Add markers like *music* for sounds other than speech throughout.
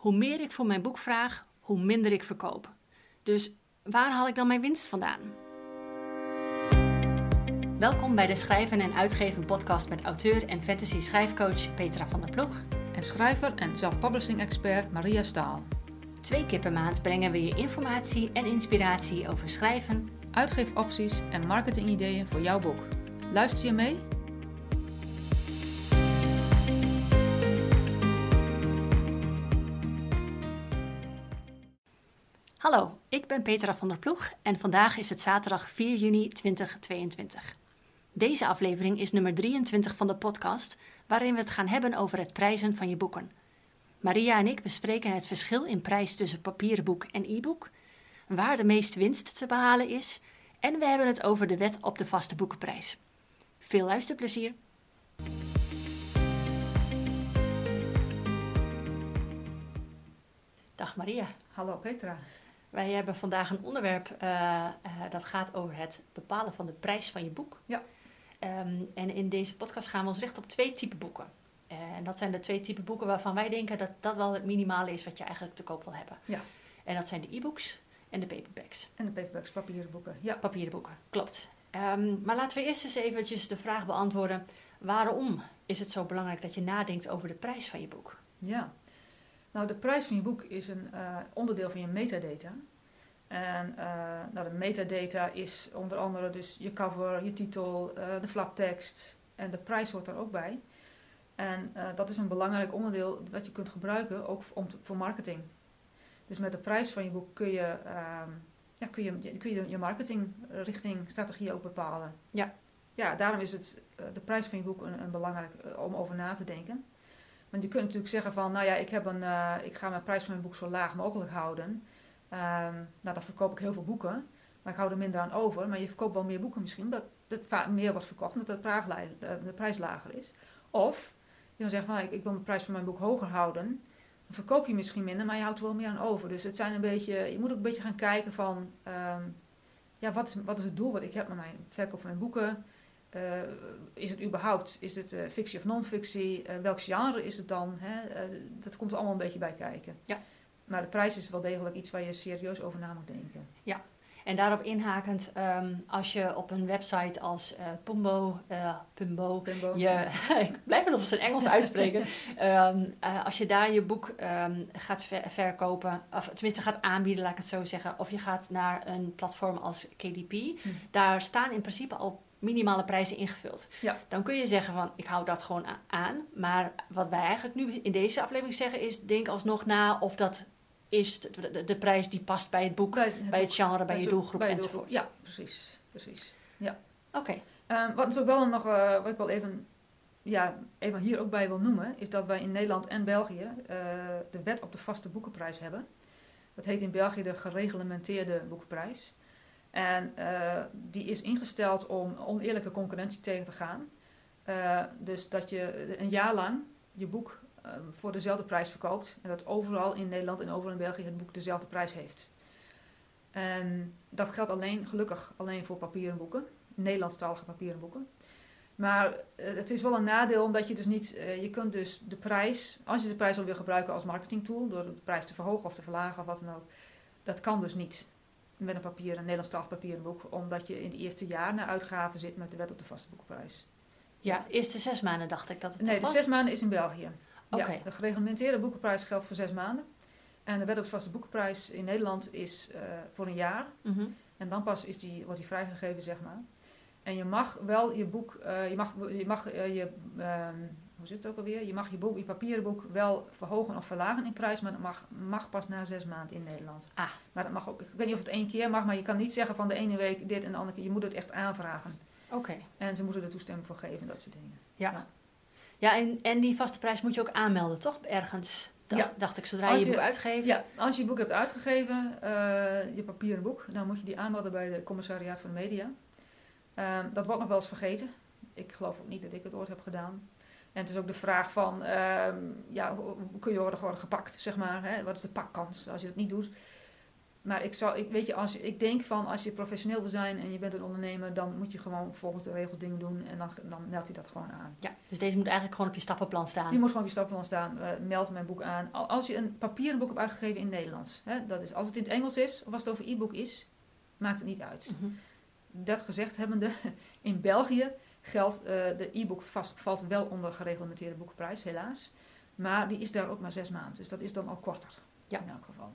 Hoe meer ik voor mijn boek vraag, hoe minder ik verkoop. Dus waar haal ik dan mijn winst vandaan? Welkom bij de Schrijven en Uitgeven podcast met auteur en fantasy schrijfcoach Petra van der Ploeg. En schrijver en self-publishing expert Maria Staal. Twee keer per maand brengen we je informatie en inspiratie over schrijven, Uitgeefopties en marketingideeën voor jouw boek. Luister je mee? Hallo, ik ben Petra van der Ploeg en vandaag is het zaterdag 4 juni 2022. Deze aflevering is nummer 23 van de podcast, waarin we het gaan hebben over het prijzen van je boeken. Maria en ik bespreken het verschil in prijs tussen papieren boek en e-book, waar de meeste winst te behalen is en we hebben het over de wet op de vaste boekenprijs. Veel luisterplezier! Dag Maria. Hallo Petra. Wij hebben vandaag een onderwerp uh, uh, dat gaat over het bepalen van de prijs van je boek. Ja. Um, en in deze podcast gaan we ons richten op twee typen boeken. Uh, en dat zijn de twee typen boeken waarvan wij denken dat dat wel het minimale is wat je eigenlijk te koop wil hebben. Ja. En dat zijn de e-books en de paperbacks. En de paperbacks, papieren boeken. Ja. Papieren boeken, klopt. Um, maar laten we eerst eens eventjes de vraag beantwoorden. Waarom is het zo belangrijk dat je nadenkt over de prijs van je boek? Ja. Nou, de prijs van je boek is een uh, onderdeel van je metadata. En uh, nou, de metadata is onder andere dus je cover, je titel, uh, de flaptekst en de prijs hoort er ook bij. En dat is een belangrijk onderdeel wat je kunt gebruiken ook om te, voor marketing. Dus met de prijs van je boek kun je, ja, kun je, kun je je marketingrichting, strategie ook bepalen. Ja. Ja, daarom is het, de prijs van je boek een, een belangrijk om over na te denken. Want je kunt natuurlijk zeggen van, nou ja, ik, heb een, uh, ik ga mijn prijs van mijn boek zo laag mogelijk houden. Um, nou, dan verkoop ik heel veel boeken, maar ik hou er minder aan over. Maar je verkoopt wel meer boeken misschien, omdat het meer wordt verkocht, omdat de, de prijs lager is. Of je kan zeggen van, ik, ik wil mijn prijs van mijn boek hoger houden. Dan verkoop je misschien minder, maar je houdt er wel meer aan over. Dus het zijn een beetje, je moet ook een beetje gaan kijken van, um, ja, wat is, wat is het doel wat ik heb met mijn verkoop van mijn boeken? Uh, is het überhaupt, is het uh, fictie of non-fictie? Uh, welk genre is het dan? Hè? dat komt allemaal een beetje bij kijken. Ja. Maar de prijs is wel degelijk iets waar je serieus over na moet denken. Ja, en daarop inhakend, um, als je op een website als Pumbo, Pumbo, Pumbo. Je, *laughs* ik blijf het op zijn Engels uitspreken, um, *laughs* als je daar je boek um, gaat ver verkopen, of tenminste gaat aanbieden, laat ik het zo zeggen, of je gaat naar een platform als KDP, hm. daar staan in principe al minimale prijzen ingevuld. Ja. Dan kun je zeggen van ik hou dat gewoon aan. Maar wat wij eigenlijk nu in deze aflevering zeggen is denk alsnog na of dat is de, de, de prijs die past bij het boek, bij het, bij het genre, bij, bij je doelgroep bij enzovoort. Ja, precies. precies. Ja. Oké. Okay. Um, wat natuurlijk wel nog, uh, wat ik wel even, ja, even hier ook bij wil noemen, is dat wij in Nederland en België uh, de wet op de vaste boekenprijs hebben. Dat heet in België de gereglementeerde boekenprijs. En uh, die is ingesteld om oneerlijke concurrentie tegen te gaan. Uh, dus dat je een jaar lang je boek uh, voor dezelfde prijs verkoopt. En dat overal in Nederland en overal in België het boek dezelfde prijs heeft. En dat geldt alleen, gelukkig alleen voor papieren boeken. Nederlandstalige papieren boeken. Maar het is wel een nadeel omdat je dus niet, je kunt dus de prijs, als je de prijs wil weer gebruiken als marketingtool, door de prijs te verhogen of te verlagen of wat dan ook, dat kan dus niet met een papier, een Nederlandstalig papieren boek, omdat je in het eerste jaar na uitgaven zit met de wet op de vaste boekenprijs. Ja, eerste zes maanden dacht ik dat het Nee, de was. zes maanden is in België. Oké. Ja, de gereglementeerde boekenprijs geldt voor zes maanden. En de wet op de vaste boekenprijs in Nederland is uh, voor een jaar. Mm -hmm. En dan pas is die, wordt die vrijgegeven, zeg maar. En je mag wel je boek, uh, je mag, je, mag uh, je um, hoe zit het ook alweer? Je mag je, boek, je papieren boek wel verhogen of verlagen in prijs, maar dat mag, mag pas na zes maanden in Nederland. Ah. Maar dat mag ook, ik weet niet of het één keer mag, maar je kan niet zeggen van de ene week dit en de andere keer. Je moet het echt aanvragen. Oké. Okay. En ze moeten er toestemming voor geven, dat soort dingen. Ja. Ja, ja en, en die vaste prijs moet je ook aanmelden, toch? Ergens. Dacht, ja. dacht ik, zodra je je boek uitgeeft. Ja, als je je boek hebt uitgegeven, uh, je papieren boek, dan moet je die aanmelden bij de commissariaat van de media. Uh, dat wordt nog wel eens vergeten. Ik geloof ook niet dat ik het ooit heb gedaan. En het is ook de vraag van, um, ja, hoe kun je worden, worden gepakt, zeg maar. Hè? Wat is de pakkans als je het niet doet? maar ik, zou, ik, weet je, als, ik denk van als je professioneel wil zijn en je bent een ondernemer, dan moet je gewoon volgens de regels dingen doen en dan, dan meldt hij dat gewoon aan. Ja, dus deze moet eigenlijk gewoon op je stappenplan staan. Je moet gewoon op je stappenplan staan, eh, meld mijn boek aan. Al- Als je een papieren boek hebt uitgegeven in het Nederlands, hè, dat is, als het in het Engels is of als het over e-book is, maakt het niet uit. Mhm. Dat gezegd hebbende, *laughs* in België geldt eh, de e-book vast, valt wel onder gereglementeerde boekenprijs, helaas. Maar die is daar ook maar zes maanden, dus dat is dan al korter Ja. in elk geval.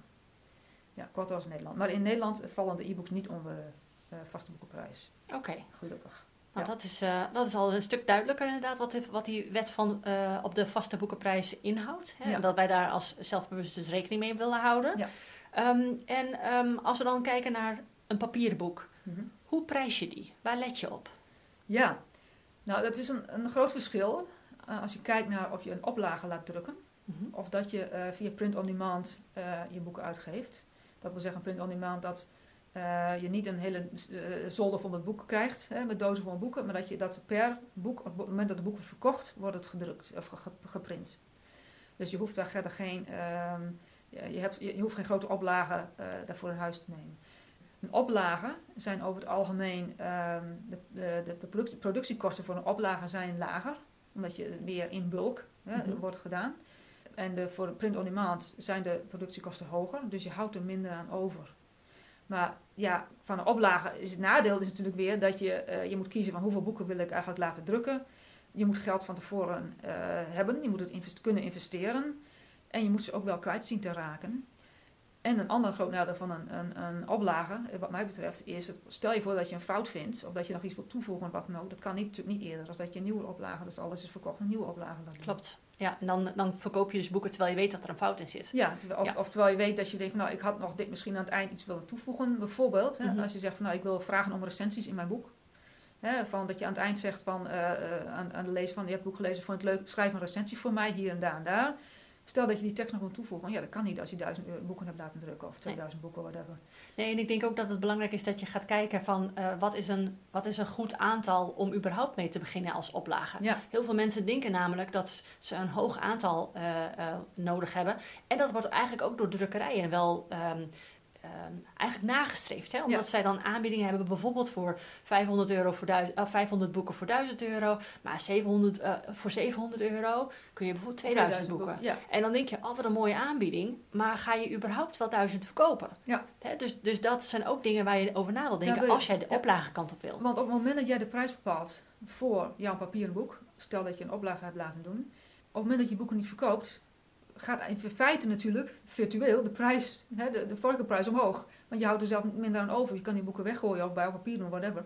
Ja, korter als Nederland. Maar in Nederland vallen de e-books niet onder de eh, vaste boekenprijs, Oké, gelukkig. nou Ja. dat, is, eh, dat is al een stuk duidelijker inderdaad wat, die- wat die wet van eh, op de vaste boekenprijs inhoudt. Hè? Ja. En dat wij daar als zelfbewust dus rekening mee willen houden. Ja. Ehm, en ehm, als we dan kijken naar een papieren boek, Mhm. hoe prijs je die? Waar let je op? Ja, nou dat is een, een groot verschil eh, als je kijkt naar of je een oplage laat drukken Mhm. of dat je eh, via print on demand eh, je boeken uitgeeft. Dat wil zeggen print on demand dat je niet een hele zolder vol met boeken krijgt, hè, met dozen vol boeken, maar dat je dat per boek, op het moment dat het boek wordt verkocht, wordt het gedrukt of ge- ge- geprint. Dus je hoeft daar verder geen, ehm, je, hebt, je, hoeft geen grote oplagen daarvoor in huis te nemen. Een oplage zijn over het algemeen, ehm, de, de, de product- productiekosten voor een oplage zijn lager, omdat je meer in bulk hè, Mhm. wordt gedaan. En de, voor print on demand zijn de productiekosten hoger, dus je houdt er minder aan over. Maar ja, van een oplage is het nadeel is natuurlijk weer dat je, eh, je moet kiezen van hoeveel boeken wil ik eigenlijk laten drukken. Je moet geld van tevoren eh, hebben, je moet het invest- kunnen investeren en je moet ze ook wel kwijt zien te raken. En een ander groot nadeel van een, een, een oplage, eh, wat mij betreft, is het, stel je voor dat je een fout vindt of dat je nog iets wilt toevoegen, wat dan ook. Dat kan niet, natuurlijk niet eerder als dat je een nieuwe oplage, dat alles is verkocht, een nieuwe oplage. doen. Klopt. Ja, en dan, dan verkoop je dus boeken terwijl je weet dat er een fout in zit. Ja, terwijl- of, Ja. of terwijl je weet dat je denkt van nou, ik had nog dit misschien aan het eind iets willen toevoegen. Bijvoorbeeld, hè, Mhm. als je zegt van nou, ik wil vragen om recensies in mijn boek. Hè, van dat je aan het eind zegt van, eh, eh, aan, aan de lezer van je hebt het boek gelezen, vond het leuk, schrijf een recensie voor mij hier en daar en daar. Stel dat je die tekst nog wil toevoegen. Ja, dat kan niet als je duizend euro boeken hebt laten drukken of 2000 boeken, whatever. Nee, en ik denk ook dat het belangrijk is dat je gaat kijken van eh, wat, is een, wat is een goed aantal om überhaupt mee te beginnen als oplage. Ja, Heel veel mensen denken namelijk dat ze een hoog aantal eh, eh, nodig hebben. En dat wordt eigenlijk ook door drukkerijen wel ehm, ehm, eigenlijk nagestreefd. Hè? Omdat Ja. zij dan aanbiedingen hebben, bijvoorbeeld voor 500, euro voor duiz- eh, 500 boeken voor 1000 euro. Maar 700, eh, voor 700 euro kun je bijvoorbeeld 2000 boeken. Ja, En dan denk je, oh wat een mooie aanbieding. Maar ga je überhaupt wel 1000 verkopen? Ja. Hè, dus, dus dat zijn ook dingen waar je over na wil denken als jij de ja. oplagekant op wil. want op het moment dat jij de prijs bepaalt voor jouw papieren boek, stel dat je een oplage hebt laten doen, op het moment dat je boeken niet verkoopt, gaat in feite natuurlijk virtueel de prijs, hè, de, de verkoopprijs omhoog. Want je houdt er zelf minder aan over. Je kan die boeken weggooien of bij papier doen, whatever.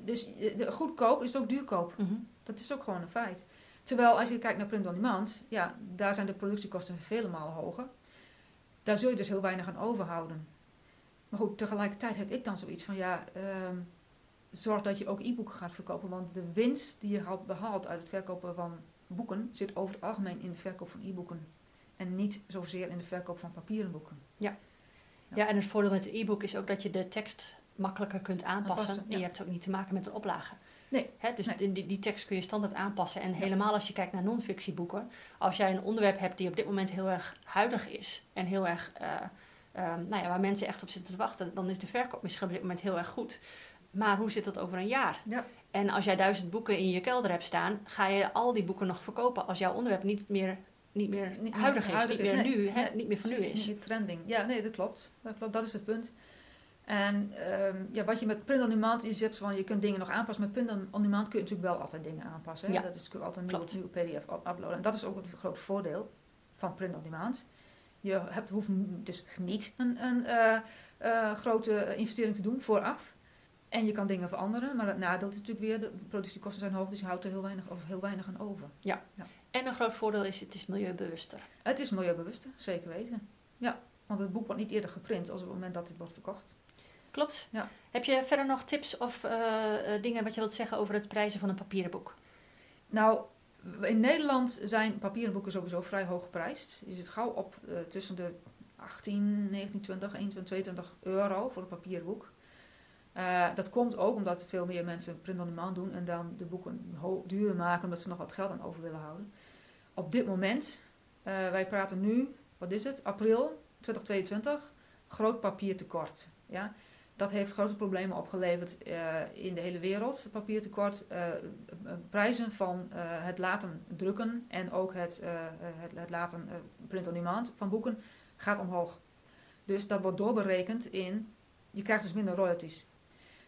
Dus de, goedkoop is ook duurkoop. Mhm. Dat is ook gewoon een feit. Terwijl als je kijkt naar print on demand, ja, daar zijn de productiekosten vele malen hoger. Daar zul je dus heel weinig aan overhouden. Maar goed, tegelijkertijd heb ik dan zoiets van, ja, ehm, zorg dat je ook e-boeken gaat verkopen. Want de winst die je haalt- behaalt uit het verkopen van boeken, zit over het algemeen in de verkoop van e-boeken. En niet zozeer in de verkoop van papieren boeken. Ja. Ja, en het voordeel met het e-book is ook dat je de tekst makkelijker kunt aanpassen. Aanpassen, ja. En je hebt ook niet te maken met een oplage. Nee, Hè, dus nee. Die, die, tekst kun je standaard aanpassen. En helemaal als je kijkt naar non-fictieboeken. Als jij een onderwerp hebt die op dit moment heel erg huidig is. En heel erg, eh, ehm, nou ja, waar mensen echt op zitten te wachten. Dan is de verkoop misschien op dit moment heel erg goed. Maar hoe zit dat over een jaar? Ja. En als jij duizend boeken in je kelder hebt staan. Ga je al die boeken nog verkopen als jouw onderwerp niet meer, niet meer Niet huidig is. huidig niet is, meer nee. nu, hè, Nee, niet meer van nu is. Niet trending. Ja, nee, dat klopt. Dat klopt, dat is het punt. En ehm, ja, wat je met print on demand is, je, hebt van, je kunt dingen nog aanpassen. Met print on demand kun je natuurlijk wel altijd dingen aanpassen. Hè? Ja, Dat is natuurlijk altijd een nieuwe, PDF up- uploaden. En dat is ook het grote voordeel van print on demand. Je hebt, hoeft dus niet een, een eh, eh, grote investering te doen vooraf. En je kan dingen veranderen, maar het nadeel is natuurlijk weer, de productiekosten zijn hoog, dus je houdt er heel weinig, of heel weinig aan over. En een groot voordeel is, het is milieubewuster. Het is milieubewuster, zeker weten. Ja, want het boek wordt niet eerder geprint als op het moment dat dit wordt verkocht. Klopt. Ja. Heb je verder nog tips of eh, eh, dingen wat je wilt zeggen over het prijzen van een papieren boek? Nou, in Nederland zijn papieren boeken sowieso vrij hoog geprijsd. Je zit gauw op eh, tussen de 18, 19, 20, 21, 22 euro voor een papieren boek. Dat komt ook omdat veel meer mensen print on demand doen en dan de boeken duurder maken omdat ze nog wat geld aan over willen houden. Op dit moment, eh, wij praten nu, wat is het, april 2022, groot papiertekort. Ja? Dat heeft grote problemen opgeleverd eh, in de hele wereld, papiertekort. Uh, prijzen van het laten drukken en ook het, het, het, laten print-on-demand van boeken gaat omhoog. Dus dat wordt doorberekend in, je krijgt dus minder royalties.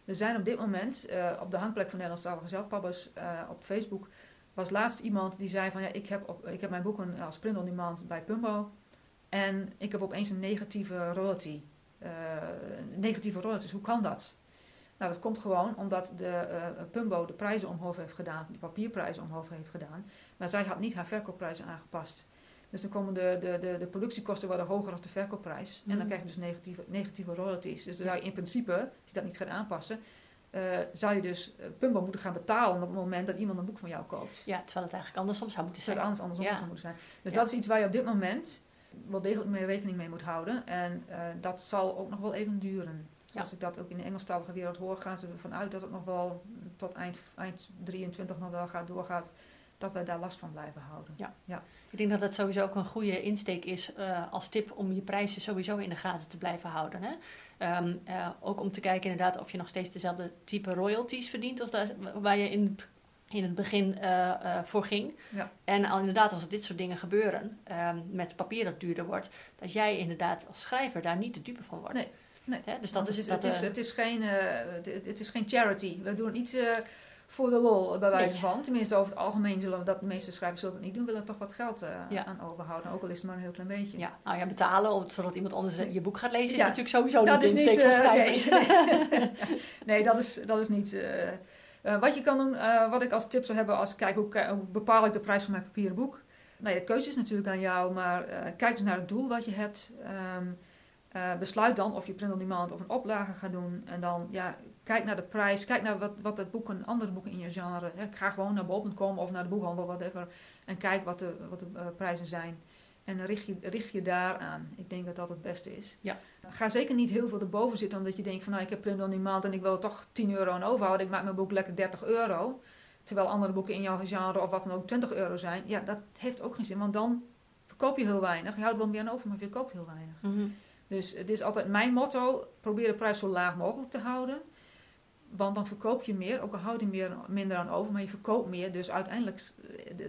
Er zijn op dit moment op de hangplek van Nederlandstalige zelfpabbers op Facebook was laatst iemand die zei van ja, ik heb, op, ik heb mijn boeken als print on demand bij Pumbo en ik heb opeens een negatieve royalty. Uh, negatieve royalties, hoe kan dat? Nou, dat komt gewoon omdat de uh, Pumbo de prijzen omhoog heeft gedaan, de papierprijzen omhoog heeft gedaan, maar zij had niet haar verkoopprijzen aangepast. Dus dan komen de, de, de, de productiekosten worden hoger dan de verkoopprijs. En dan mhm. krijg je dus negatieve, negatieve royalties. Dus dan zou je in principe, als je dat niet gaat aanpassen, uh, zou je dus uh, Pumbo moeten gaan betalen op het moment dat iemand een boek van jou koopt. Ja, terwijl het eigenlijk andersom zou moeten zijn. Terwijl het anders, andersom zou moeten zijn. Dus dat is iets waar je op dit moment wel degelijk mee rekening mee moet houden. En uh, dat zal ook nog wel even duren. Zoals ik dat ook in de Engelstalige wereld hoor, gaan ze ervan uit dat het nog wel tot eind, eind 23 nog wel gaat, doorgaat dat wij daar last van blijven houden. Ja. ja. Ik denk dat dat sowieso ook een goede insteek is uh, als tip om je prijzen sowieso in de gaten te blijven houden. Hè? Um, uh, ook om te kijken inderdaad of je nog steeds dezelfde type royalties verdient als daar, waar je in, in het begin uh, voor ging. Ja. En al inderdaad als er dit soort dingen gebeuren, um, met papier dat duurder wordt, dat jij inderdaad als schrijver daar niet de dupe van wordt. Nee. Nee, dus dat is, het, is, dat, het, is, het, is geen, het, het, is geen charity. We doen iets voor de lol, bij wijze van. Tenminste, over het algemeen zullen we dat, de meeste schrijvers zullen dat niet doen. willen toch wat geld uh, aan overhouden. Ook al is het maar een heel klein beetje. Ja, nou ja, betalen zodat iemand anders je boek gaat lezen is natuurlijk sowieso dat niet insteek van uh, schrijvers. Nee, *laughs* nee, dat, is, dat is niet... Uh, wat je kan doen, wat ik als tip zou hebben als kijk hoe, hoe, bepaal ik de prijs van mijn papieren boek. Nou ja, de keuze is natuurlijk aan jou, maar kijk dus naar het doel wat je hebt. Um, uh, besluit dan of je print on demand of een oplage gaat doen. En dan ja, kijk naar de prijs. Kijk naar wat, wat de boeken, andere boeken in je genre. Hè. Ga gewoon naar bol.com of naar de boekhandel, whatever. En kijk wat de, wat de uh, prijzen zijn. En richt je, richt je daar aan. Ik denk dat dat het beste is. Ja. Ga zeker niet heel veel erboven zitten omdat je denkt van nou ik heb print on demand en ik wil toch 10 euro aan overhouden. Ik maak mijn boek lekker 30 euro. Terwijl andere boeken in jouw genre of wat dan ook 20 euro zijn. Ja, dat heeft ook geen zin. Want dan verkoop je heel weinig. Je houdt wel meer aan over, maar je verkoopt heel weinig. Mm dus het is altijd mijn motto: probeer de prijs zo laag mogelijk te houden. Want dan verkoop je meer, ook al houd je meer, minder aan over, maar je verkoopt meer. Dus uiteindelijk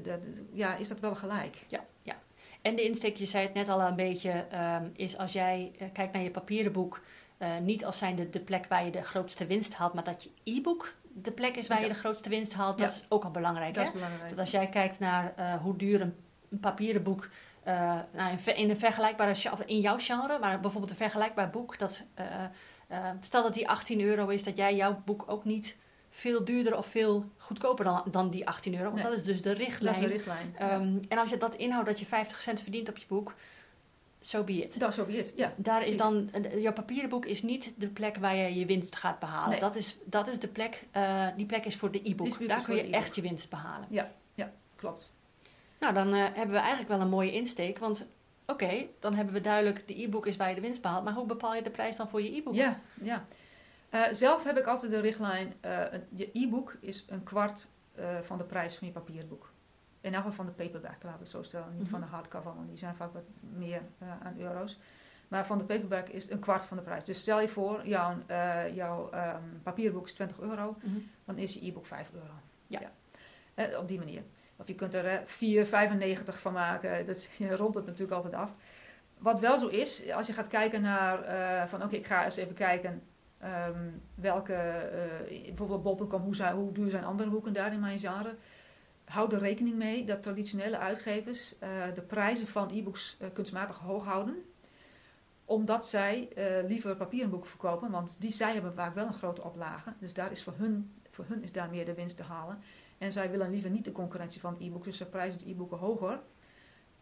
eh, ja, is dat wel gelijk. Ja, ja. En de insteek, je zei het net al een beetje, um, is als jij uh, kijkt naar je papieren boek, uh, niet als zijnde de plek waar je de grootste winst haalt, maar dat je e-book de plek is waar je de grootste winst haalt. Dat is ook al belangrijk. Dat hè? is belangrijk. Dat als jij kijkt naar uh, hoe duur een, een papieren boek uh, nou, in, een vergelijkbare in jouw genre, maar bijvoorbeeld een vergelijkbaar boek. Dat, uh, uh, stel dat die 18 euro is, dat jij jouw boek ook niet veel duurder of veel goedkoper dan, dan die 18 euro. Want dat is dus de richtlijn. Dat is de richtlijn. Um, En als je dat inhoudt dat je 50 cent verdient op je boek, so be it. Dat so be it, ja. Daar is dan, jouw papieren boek is niet de plek waar je je winst gaat behalen. Nee. Dat, is, dat is de plek, die plek is voor de e-book. Daar kun je echt je winst behalen. Ja, ja klopt. Nou, dan uh, hebben we eigenlijk wel een mooie insteek. Want oké, okay, dan hebben we duidelijk, de e-book is waar je de winst behaalt. Maar hoe bepaal je de prijs dan voor je e-book? Ja, ja. Uh, zelf heb ik altijd de richtlijn, uh, je e-book is een kwart van de prijs van je papierboek. In elk geval van de paperback, laat ik het zo stellen. Niet mm -hmm. van de hardcover, want die zijn vaak wat meer aan euro's. Maar van de paperback is het een kwart van de prijs. Dus stel je voor, jouw, jouw um, papierboek is 20 euro, mm -hmm. dan is je e-book 5 euro. Ja. ja. op die manier. Of je kunt er 4,95 van maken. Dat, *laughs* je rond het natuurlijk altijd af. Wat wel zo is, als je gaat kijken naar uh, van oké, ik ga eens even kijken um, welke, uh, bijvoorbeeld bol.com, hoe, hoe duur zijn andere boeken daar in mijn genre. Houd er rekening mee dat traditionele uitgevers de prijzen van e-books kunstmatig hoog houden omdat zij liever papieren boeken verkopen, want die zij hebben vaak wel een grote oplage. Dus daar is voor hun, voor hun is daar meer de winst te halen. En zij willen liever niet de concurrentie van het e-book, dus ze prijzen de e-boeken hoger.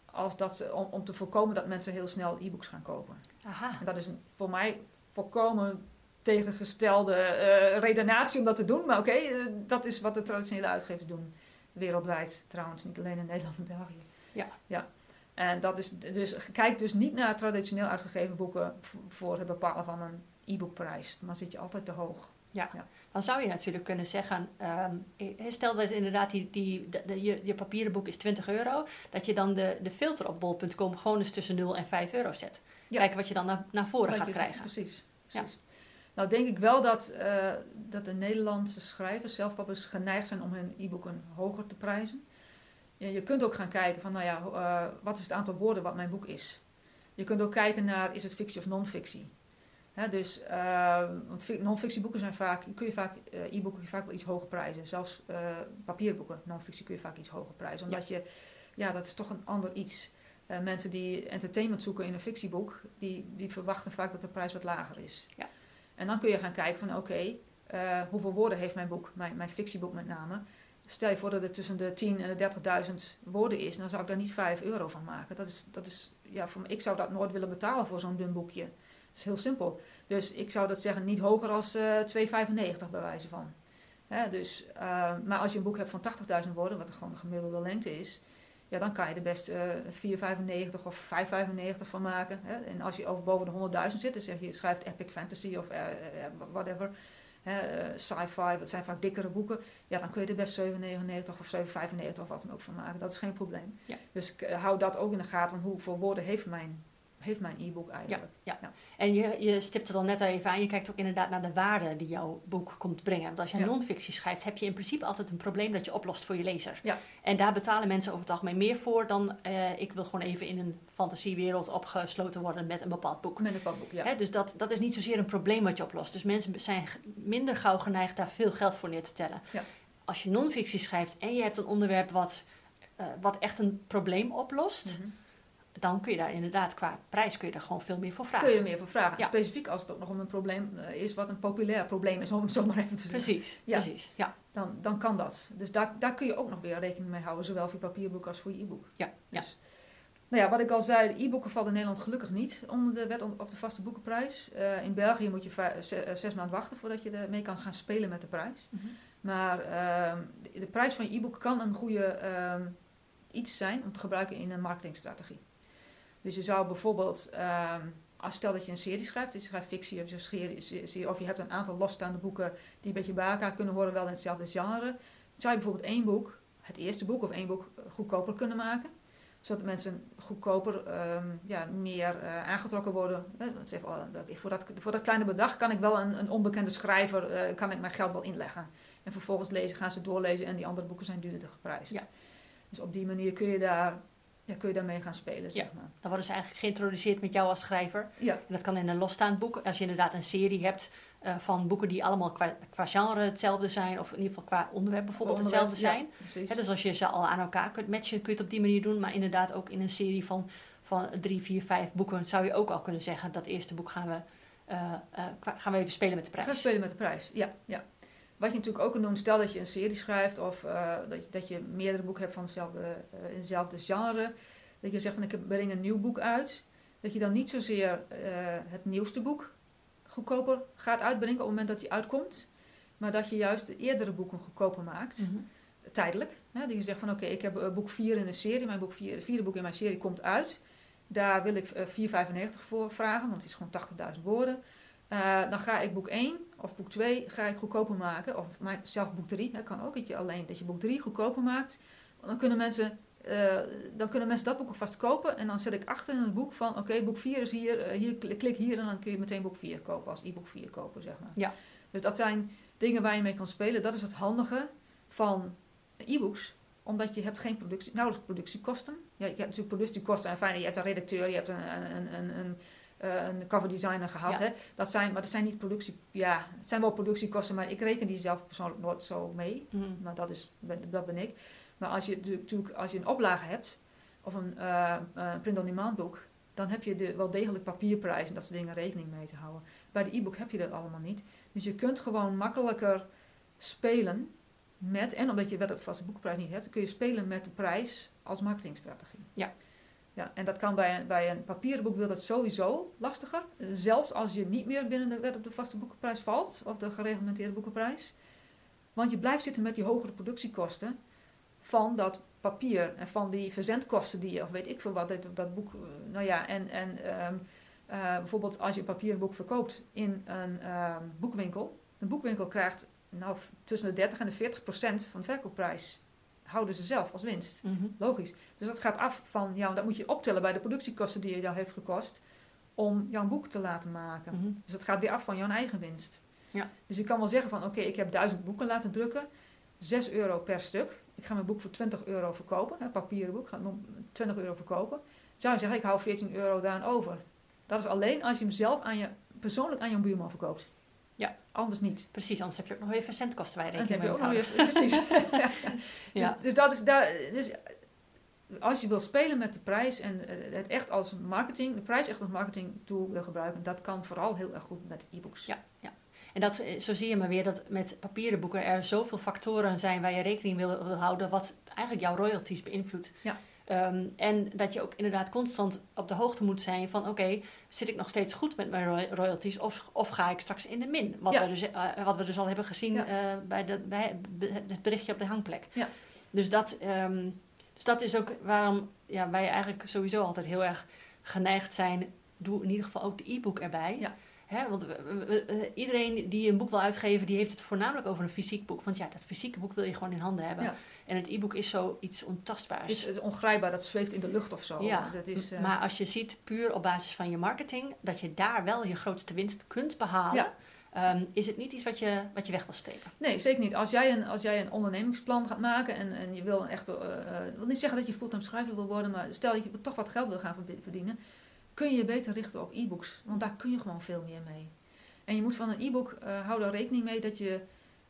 Als dat ze, om, om te voorkomen dat mensen heel snel e-books gaan kopen. Aha. En dat is een, voor mij volkomen tegengestelde uh, redenatie om dat te doen. Maar oké, okay, uh, dat is wat de traditionele uitgevers doen. Wereldwijd trouwens, niet alleen in Nederland en België. Ja. ja. En dat is dus, kijk dus niet naar traditioneel uitgegeven boeken voor het bepalen van een e-bookprijs. Maar zit je altijd te hoog. Ja. Dan zou je natuurlijk kunnen zeggen, ehm, stel dat inderdaad die, die, je, je papieren boek is 20 euro, dat je dan de, de filter op bol.com gewoon eens tussen 0 en 5 euro zet. Kijken wat je dan naar, naar voren gaat krijgen. Precies, precies. Nou denk ik wel dat, uh, dat de Nederlandse schrijvers, zelfpappers, geneigd zijn om hun e-boeken hoger te prijzen. Je, je kunt ook gaan kijken van, nou ja, uh, wat is het aantal woorden wat mijn boek is? Je kunt ook kijken naar, is het fictie of non-fictie? Dus, uh, non-fictieboeken zijn vaak, kun je vaak, uh, e-boeken vaak wel iets hoger prijzen. Zelfs uh, papierboeken, non-fictie kun je vaak iets hoger prijzen. Omdat je, ja, dat is toch een ander iets. mensen die entertainment zoeken in een fictieboek, die, die verwachten vaak dat de prijs wat lager is. Ja. En dan kun je gaan kijken van, oké, hoeveel woorden heeft mijn boek, mijn, mijn fictieboek met name. Stel je voor dat het tussen de 10 en de 30.000 woorden is, dan zou ik daar niet 5 euro van maken. Dat is, dat is, ja, voor, ik zou dat nooit willen betalen voor zo'n dun boekje. Dat is heel simpel. Dus ik zou dat zeggen niet hoger als uh, eh, 2,95 bij wijze van. dus, uh, maar als je een boek hebt van 80.000 woorden, wat gewoon een gemiddelde lengte is, ja, dan kan je er best uh, eh, 4,95 of 5,95 van maken. Hè? En als je over boven de 100.000 zit, dan zeg je, je schrijft epic fantasy of whatever, sci-fi, dat zijn vaak dikkere boeken, ja, dan kun je er best 7,99 of 7,95 of wat dan ook van maken. Dat is geen probleem. Ja. Dus hou dat ook in de gaten, want hoeveel woorden heeft mijn heeft mijn e-book eigenlijk. Ja, ja. en je, je stipt er dan net al even aan, je kijkt ook inderdaad naar de waarde die jouw boek komt brengen. Want als je een non-fictie schrijft, heb je in principe altijd een probleem dat je oplost voor je lezer. Ja. En daar betalen mensen over het algemeen meer voor dan uh, ik wil gewoon even in een fantasiewereld opgesloten worden met een bepaald boek. Met een bepaald boek, ja. dus dat, dat is niet zozeer een probleem wat je oplost. Dus mensen zijn minder gauw geneigd daar veel geld voor neer te tellen. Ja. Als je non-fictie schrijft en je hebt een onderwerp wat, uh, wat echt een probleem oplost... Mhm dan kun je daar inderdaad qua prijs kun je er gewoon veel meer voor vragen. Kun je er meer voor vragen. Specifiek als het ook nog om een probleem eh, is wat een populair probleem is, om het zo maar even te zeggen. Precies, ja. precies. Ja. Dan, dan kan dat. Dus daar, daar kun je ook nog weer rekening mee houden, zowel voor je papierboek als voor je e-book. Ja, dus, ja. Nou ja, wat ik al zei, de e-boeken vallen in Nederland gelukkig niet onder de wet op de vaste boekenprijs. Uh, in België moet je eh, zes maanden wachten voordat je ermee kan gaan spelen met de prijs. Mm -hmm. Maar uh, de, de, prijs van je e-book kan een goede uh, iets zijn om te gebruiken in een marketingstrategie. Dus je zou bijvoorbeeld, um, als stel dat je een serie schrijft, dus je schrijft fictie of je, serie, of je hebt een aantal losstaande boeken die een beetje bij elkaar kunnen horen, wel in hetzelfde genre, zou je bijvoorbeeld één boek, het eerste boek of één boek, eh, goedkoper kunnen maken zodat mensen goedkoper um, ja, meer uh, aangetrokken worden. Dat even, oh, dat, voor, dat, voor dat kleine bedrag kan ik wel een, een onbekende schrijver, uh, kan ik mijn geld wel inleggen. En vervolgens lezen, gaan ze doorlezen en die andere boeken zijn duurder geprijsd. Ja. Dus op die manier kun je daar ja, kun je daarmee gaan spelen. Zeg maar. Dan worden ze eigenlijk geïntroduceerd met jou als schrijver. Ja. En dat kan in een losstaand boek. Als je inderdaad een serie hebt uh, van boeken die allemaal qua, qua, genre hetzelfde zijn, of in ieder geval qua onderwerp bijvoorbeeld hetzelfde zijn. Dus als je ze al aan elkaar kunt matchen, kun je het op die manier doen. Maar inderdaad ook in een serie van, van drie, vier, vijf boeken zou je ook al kunnen zeggen: dat eerste boek gaan we, uh, uh, gaan we even spelen met de prijs. Gaan spelen met de prijs, ja. ja. Wat je natuurlijk ook kan doen, stel dat je een serie schrijft of uh, dat, je, dat je meerdere boeken hebt van hetzelfde, uh, in hetzelfde genre. Dat je zegt van ik breng een nieuw boek uit. Dat je dan niet zozeer uh, het nieuwste boek goedkoper gaat uitbrengen op het moment dat die uitkomt. Maar dat je juist de eerdere boeken goedkoper maakt. Mm -hmm. Tijdelijk. Hè? Dat je zegt van oké, ik heb boek 4 in de serie. Mijn boek vier, vierde boek in mijn serie komt uit. Daar wil ik 4,95 voor vragen, want het is gewoon 80.000 woorden. Uh, dan ga ik boek 1 of boek 2 ga ik goedkoper maken. Of zelf boek 3. Dat kan ook. Dat je alleen dat je boek 3 goedkoper maakt. Dan kunnen mensen, uh, dan kunnen mensen dat boek alvast kopen. En dan zet ik achter in het boek van... Oké, boek 4 is hier. Uh, hier. Klik hier en dan kun je meteen boek 4 kopen. Als e-book 4 kopen, zeg maar. Ja. Dus dat zijn dingen waar je mee kan spelen. Dat is het handige van e-books omdat je hebt geen productie, nauwelijks productiekosten. Ja, je hebt natuurlijk productiekosten en fijn, je hebt een redacteur, je hebt een, een, een, een uh, een cover designer gehad. Hè? Dat zijn, maar dat zijn niet productie... Ja, het zijn wel productiekosten, maar ik reken die zelf persoonlijk nooit zo mee. Mm. Maar dat, is, dat ben ik. Maar als je natuurlijk als je een oplage hebt, of een uh, print-on-demand boek, dan heb je de, wel degelijk papierprijs en dat soort dingen rekening mee te houden. Bij de e-book heb je dat allemaal niet. Dus je kunt gewoon makkelijker spelen met, en omdat je wet op vaste boekprijs niet hebt, kun je spelen met de prijs als marketingstrategie. Ja. Ja, en dat kan bij een, bij een papieren boek dat sowieso lastiger. Zelfs als je niet meer binnen de wet op de vaste boekenprijs valt, of de gereglementeerde boekenprijs. Want je blijft zitten met die hogere productiekosten van dat papier en van die verzendkosten die je, of weet ik veel wat, dat, dat boek. Eh, nou ja, en, en um, uh, bijvoorbeeld als je een papieren boek verkoopt in een um, boekwinkel, De boekwinkel krijgt nou, tussen de 30 en de 40 procent van de verkoopprijs. Houden ze zelf als winst. Mhm. Logisch. Dus dat gaat af van, ja, dat moet je optellen bij de productiekosten die het jou heeft gekost. Om jouw boek te laten maken. Mhm. Dus het gaat weer af van jouw eigen winst. Ja. Dus je kan wel zeggen van, oké, ik heb duizend boeken laten drukken. 6 euro per stuk. Ik ga mijn boek voor 20 euro verkopen. Een papieren boek. Ik ga het om 20 euro verkopen. Zou je zeggen, ik hou 14 euro daaraan over. Dat is alleen als je hem zelf aan je, persoonlijk aan je buurman verkoopt. Ja. Anders niet. Precies, anders heb je ook nog weer verzendkosten waar je En dan rekening heb mee je ook nog weer... Precies. *laughs* Ja. Dus, dus dat is daar... Dus als je wil spelen met de prijs en eh, het echt als marketing, de prijs echt als marketing tool wil gebruiken, dat kan vooral heel erg goed met e-books. Ja. En dat, eh, zo zie je maar weer dat met papieren boeken er zoveel factoren zijn waar je rekening wil, wil houden, wat eigenlijk jouw royalties beïnvloedt. Ja. Ehm, en dat je ook inderdaad constant op de hoogte moet zijn van oké, zit ik nog steeds goed met mijn roy- royalties of, of ga ik straks in de min? Wat, Ja. we, dus, eh, wat we dus al hebben gezien Ja. eh, bij, de, bij het berichtje op de hangplek. Ja. Dus, dat, ehm, dus dat is ook waarom ja, wij eigenlijk sowieso altijd heel erg geneigd zijn. Doe in ieder geval ook de e-book erbij. Ja. Want we- we- we- eh, iedereen die een boek wil uitgeven, die heeft het voornamelijk over een fysiek boek. Want ja, dat fysieke boek wil je gewoon in handen hebben. Ja. En het e-book is zoiets ontastbaars. Is, is ongrijpbaar, dat zweeft in de lucht of zo. Ja, dat is, eh, Maar als je ziet, puur op basis van je marketing, dat je daar wel je grootste winst kunt behalen, Ja. ehm, is het niet iets wat je, wat je weg wil stepen. Nee, zeker niet. Als jij een, als jij een ondernemingsplan gaat maken en, en je wil eh, ik wil niet zeggen dat je fulltime schrijver wil worden, maar stel dat je toch wat geld wil gaan verdi- verdienen, kun je je beter richten op e-books. Want daar kun je gewoon veel meer mee. En je moet van een e-book, eh hou er rekening mee dat je...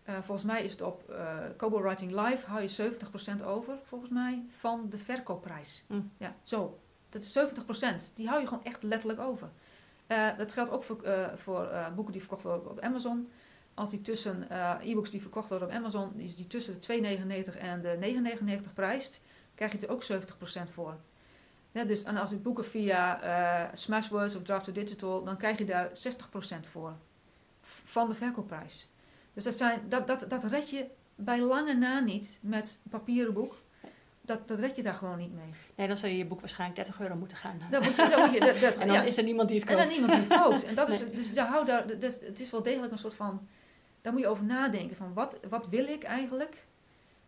eh, volgens mij is het op eh Kobo Writing Live hou je 70% over, volgens mij, van de verkoopprijs. Hm. Ja, zo. Dat is 70%. Die hou je gewoon echt letterlijk over. Eh, dat geldt ook voor, voor boeken die verkocht worden op Amazon. Als die tussen e-books die verkocht worden op Amazon, die, die tussen de 2,99 en de 9,99 prijst, krijg je er ook 70% voor. Ja, dus, en als ik boeken via Smashwords of Draft to Digital, dan krijg je daar 60% voor. Van de verkoopprijs. Dus dat, zijn, dat, dat, dat red je bij lange na niet met een papieren boek. Dat, dat red je daar gewoon niet mee. Nee, dan zou je je boek waarschijnlijk 30 euro moeten gaan. Dan moet je, dan moet je dat, dat- *laughs* en dan ja. is er niemand die het En koopt. dan niemand die het koopt. En dat is, *laughs* dus daar hou daar, dus het is wel degelijk een soort van, daar moet je over nadenken van wat, wat wil ik eigenlijk?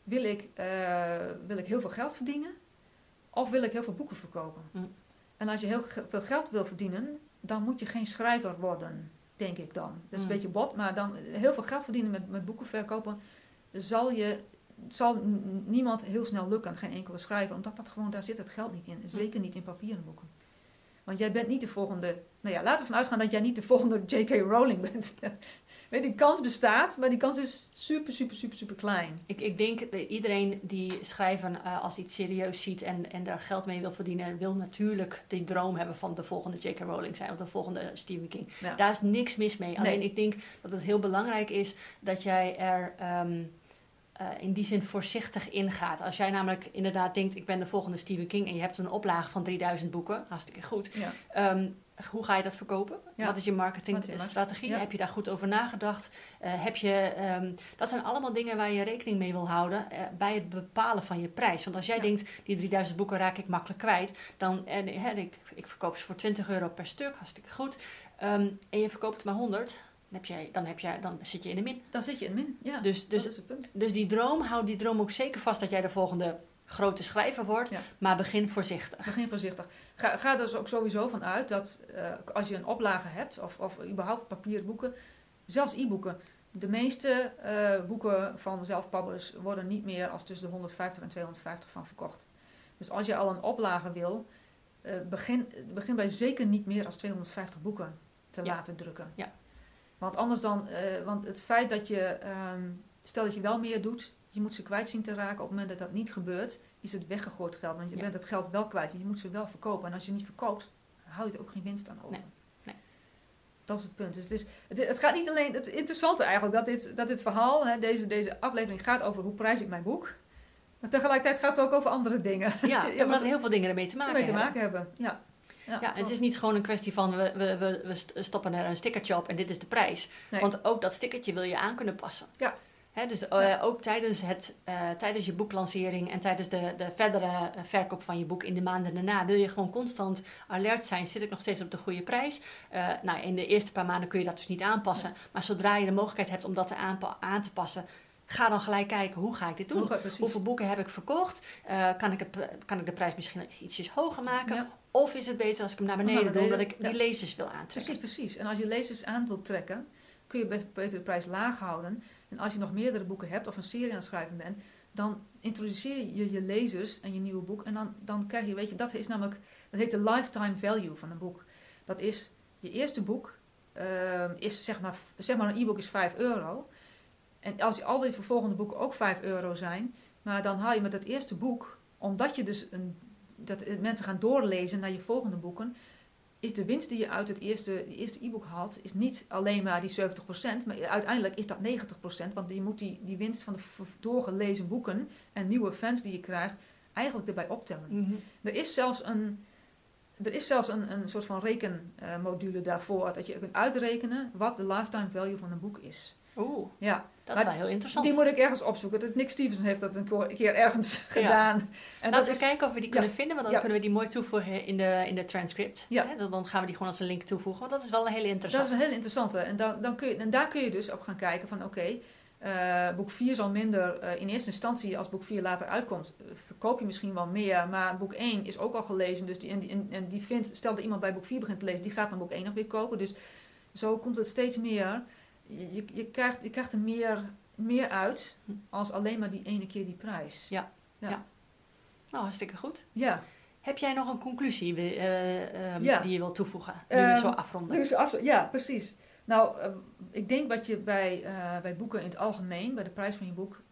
Wil ik, eh, wil ik heel veel geld verdienen? Of wil ik heel veel boeken verkopen? Hm. En als je heel veel geld wil verdienen, dan moet je geen schrijver worden, denk ik dan. Dat is een beetje bot, maar dan heel veel geld verdienen met, met boeken verkopen, zal je zal niemand heel snel lukken, geen enkele schrijver, omdat dat gewoon, daar zit het geld niet in. Zeker niet in papieren boeken. Want jij bent niet de volgende, nou ja, laten we ervan uitgaan dat jij niet de volgende J.K. Rowling bent. *laughs* Weet, die kans bestaat, maar die kans is super, super, super, super klein. Ik, ik denk dat iedereen die schrijven eh, als iets serieus ziet en, en daar geld mee wil verdienen, wil natuurlijk die droom hebben van de volgende J.K. Rowling zijn of de volgende Stephen King. Ja. Daar is niks mis mee. Alleen Nee. ik denk dat het heel belangrijk is dat jij er ehm, eh, in die zin voorzichtig ingaat. Als jij namelijk inderdaad denkt, ik ben de volgende Stephen King en je hebt een oplage van 3000 boeken, hartstikke goed. Ja. Ehm, hoe ga je dat verkopen? Ja. Wat is je marketingstrategie? Ja. Heb je daar goed over nagedacht? Eh, heb je, ehm, dat zijn allemaal dingen waar je rekening mee wil houden eh, bij het bepalen van je prijs. Want als jij Ja. denkt, die 3000 boeken raak ik makkelijk kwijt, dan en, ik, ik verkoop ze voor 20 euro per stuk, hartstikke goed. Ehm, en je verkoopt het maar 100, dan, heb jij, dan, heb jij, dan zit je in de min. Dan zit je in min. Ja, Dus, dus, dat is het punt. dus die droom, houd die droom ook zeker vast dat jij de volgende grote schrijver wordt, Ja. maar begin voorzichtig. Begin voorzichtig. Ga, ga er dus ook sowieso van uit dat eh, als je een oplage hebt, of, of überhaupt papieren boeken, zelfs e-boeken, de meeste eh, boeken van zelfpublish worden niet meer als tussen de 150 en 250 van verkocht. Dus als je al een oplage wil, eh, begin, begin bij zeker niet meer als 250 boeken te Ja. laten drukken. Ja. Want anders dan, eh, want het feit dat je, ehm, stel dat je wel meer doet, je moet ze kwijt zien te raken. Op het moment dat dat niet gebeurt, is het weggegooid geld. Want je Ja. bent het geld wel kwijt. Je moet ze wel verkopen. En als je niet verkoopt, hou je er ook geen winst aan over. Nee, nee. Dat is het punt. Dus het, is, het, het gaat niet alleen... Het interessante eigenlijk, dat dit, dat dit verhaal, hè, deze, deze aflevering gaat over hoe prijs ik mijn boek. Maar tegelijkertijd gaat het ook over andere dingen. Ja, *laughs* Ja, omdat heel veel dingen ermee te maken Ermee te hebben. maken hebben. Ja. Ja, en het is niet gewoon een kwestie van we, we, we, er een stickertje op en dit is de prijs. Nee. Want ook dat stickertje wil je aan kunnen passen. Ja. Hè, dus eh, ook tijdens, het, eh, tijdens je boeklancering en tijdens de, de verdere eh, verkoop van je boek in de maanden daarna wil je gewoon constant alert zijn. Zit ik nog steeds op de goede prijs? Uh, nou, in de eerste paar maanden kun je dat dus niet aanpassen. Maar zodra je de mogelijkheid hebt om dat te aan te passen, ga dan gelijk kijken hoe ga ik dit doen. Hoeveel boeken heb ik verkocht? kan, ik het, kan ik de prijs misschien ietsjes hoger maken? Of is het beter als ik hem naar beneden, doe, omdat ik die lezers wil aantrekken? Precies, precies. En als je lezers aan wilt trekken, kun je best beter de prijs laag houden. En als je nog meerdere boeken hebt of een serie aan het schrijven bent, dan introduceer je je lezers en je nieuwe boek. En dan, dan krijg je, weet je, dat is namelijk, dat heet de lifetime value van een boek. Dat is, je eerste boek uh, is zeg maar, zeg maar een e-book is 5 euro. En als al die vervolgende boeken ook 5 euro zijn, maar dan haal je met dat eerste boek, omdat je dus een, dat mensen gaan doorlezen naar je volgende boeken, is de winst die je uit het eerste, eerste e-book haalt, is niet alleen maar die 70%, maar uiteindelijk is dat 90%, want je moet die, die winst van de doorgelezen boeken en nieuwe fans die je krijgt, eigenlijk erbij optellen. Mhm. Er is zelfs een, er is zelfs een, een soort van rekenmodule daarvoor, dat je kunt uitrekenen wat de lifetime value van een boek is. Oeh, ja. dat is wel heel interessant. Die moet ik ergens opzoeken. Nick Stevenson heeft dat een keer ergens gedaan. En Laten we is, kijken of we die kunnen vinden, want dan kunnen we die mooi toevoegen in de, in de transcript. Ja. Dan gaan we die gewoon als een link toevoegen, want dat is wel een hele interessante. Dat is een hele interessante. En, dan, dan kun je, en daar kun je dus op gaan kijken van oké, uh, boek 4 zal minder uh, in eerste instantie, als boek 4 later uitkomt, uh, verkoop je misschien wel meer. Maar boek 1 is ook al gelezen. Dus die, en, die, en, die vindt, stel dat iemand bij boek 4 begint te lezen, die gaat dan boek 1 nog weer kopen. Dus zo komt het steeds meer je, je, krijgt, je krijgt er meer, meer uit als alleen maar die ene keer die prijs. Ja. ja. Nou, hartstikke goed. Ja. Heb jij nog een conclusie uh, um, die je wilt toevoegen? Nu we zo ehm, afronden. Nu ja, precies. Nou, uh, ik denk dat je bij, uh, bij boeken in het algemeen, bij de prijs van je boek,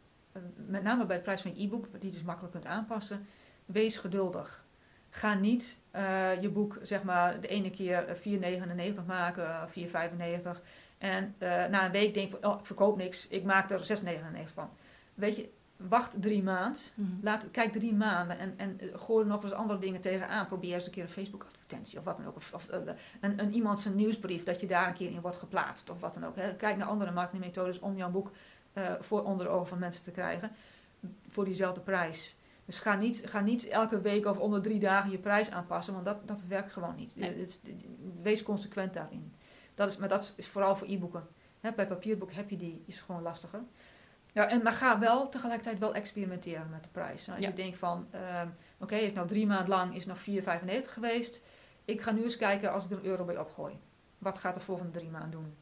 met name bij de prijs van je e-book, die je dus makkelijk kunt aanpassen, wees geduldig. Ga niet je boek, zeg maar, de ene keer 4,99 maken, 4,95. En uh, na een week denk ik oh, ik verkoop niks, ik maak er 6,99 van. Weet je, wacht drie maanden, mm laat, kijk drie maanden en, en eh, gooi er nog eens andere dingen tegenaan. Probeer eens een keer een Facebook-advertentie of wat dan ook. Of, of uh, een, een, iemand zijn nieuwsbrief, dat je daar een keer in wordt geplaatst of wat dan ook. Hè. Kijk naar andere marketingmethodes om jouw boek uh, voor onder de ogen van mensen te krijgen voor diezelfde prijs. Dus ga niet, ga niet elke week of onder drie dagen je prijs aanpassen, want dat, dat werkt gewoon niet. Wees consequent daarin. Dat is, maar dat is vooral voor e-boeken. bij papierboek heb je die, is gewoon lastiger. Ja, en, maar ga wel tegelijkertijd wel experimenteren met de prijs. Nou, als je denkt van, uh, oké, is nou drie maanden lang, is nog 4,95 geweest. Ik ga nu eens kijken als ik er een euro bij opgooi. Wat gaat de volgende drie maanden doen?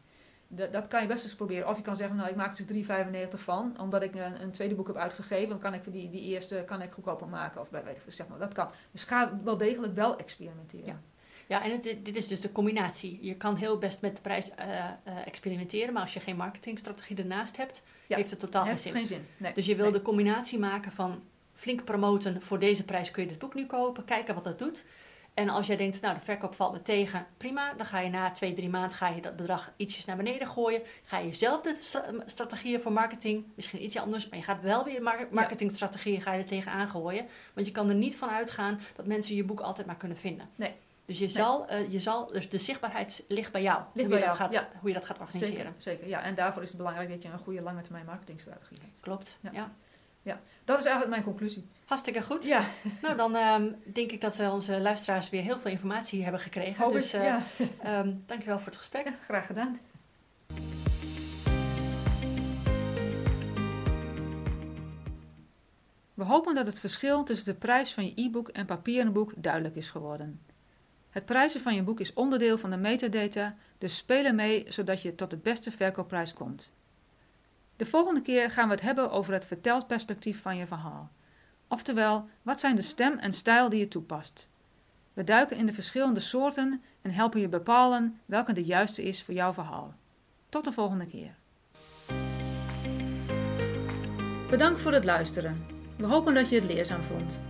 Dat, dat kan je best eens proberen. Of je kan zeggen, nou ik maak er dus 3,95 van. Omdat ik een, een, tweede boek heb uitgegeven. Dan kan ik die, die eerste kan ik goedkoper maken. Of weet ik, zeg maar, dat kan. Dus ga wel degelijk wel experimenteren. Ja. Ja, en het, dit is dus de combinatie. Je kan heel best met de prijs uh, uh, experimenteren, maar als je geen marketingstrategie ernaast hebt, heeft het totaal geen zin. Geen zin. Nee. Dus je wil de combinatie maken van flink promoten, voor deze prijs kun je dit boek nu kopen, kijken wat dat doet. En als jij denkt, nou de verkoop valt me tegen, prima. Dan ga je na twee, drie maanden ga je dat bedrag ietsjes naar beneden gooien. Ga je zelf de strategieën voor marketing, misschien iets anders, maar je gaat wel weer marketingstrategieën ga je er tegenaan gooien. Want je kan er niet van uitgaan dat mensen je boek altijd maar kunnen vinden. Nee. Dus je zal, uh, je zal, dus de zichtbaarheid ligt bij jou. Ligt hoe, je Dat gaat, hoe je dat gaat organiseren. Zeker, zeker, ja. En daarvoor is het belangrijk dat je een goede lange termijn marketingstrategie hebt. Klopt, ja. ja. dat is eigenlijk mijn conclusie. Hartstikke goed. Ja. *laughs* Nou, dan um, denk ik dat we onze luisteraars weer heel veel informatie hebben gekregen. Hoop dus uh, ja. um, *laughs* dankjewel voor het gesprek. graag gedaan. We hopen dat het verschil tussen de prijs van je e-book en papieren boek duidelijk is geworden. Het prijzen van je boek is onderdeel van de metadata, dus speel ermee zodat je tot de beste verkoopprijs komt. De volgende keer gaan we het hebben over het vertelperspectief van je verhaal. Oftewel, wat zijn de stem en stijl die je toepast? We duiken in de verschillende soorten en helpen je bepalen welke de juiste is voor jouw verhaal. Tot de volgende keer. Bedankt voor het luisteren. We hopen dat je het leerzaam vond.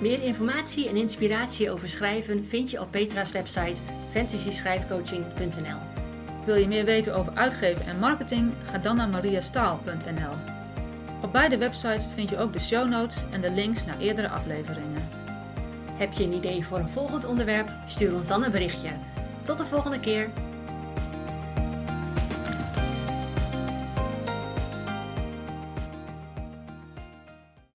Meer informatie en inspiratie over schrijven vind je op Petra's website fantasyschrijfcoaching.nl. Wil je meer weten over uitgeven en marketing? Ga dan naar mariastaal.nl. Op beide websites vind je ook de show notes en de links naar eerdere afleveringen. Heb je een idee voor een volgend onderwerp? Stuur ons dan een berichtje. Tot de volgende keer!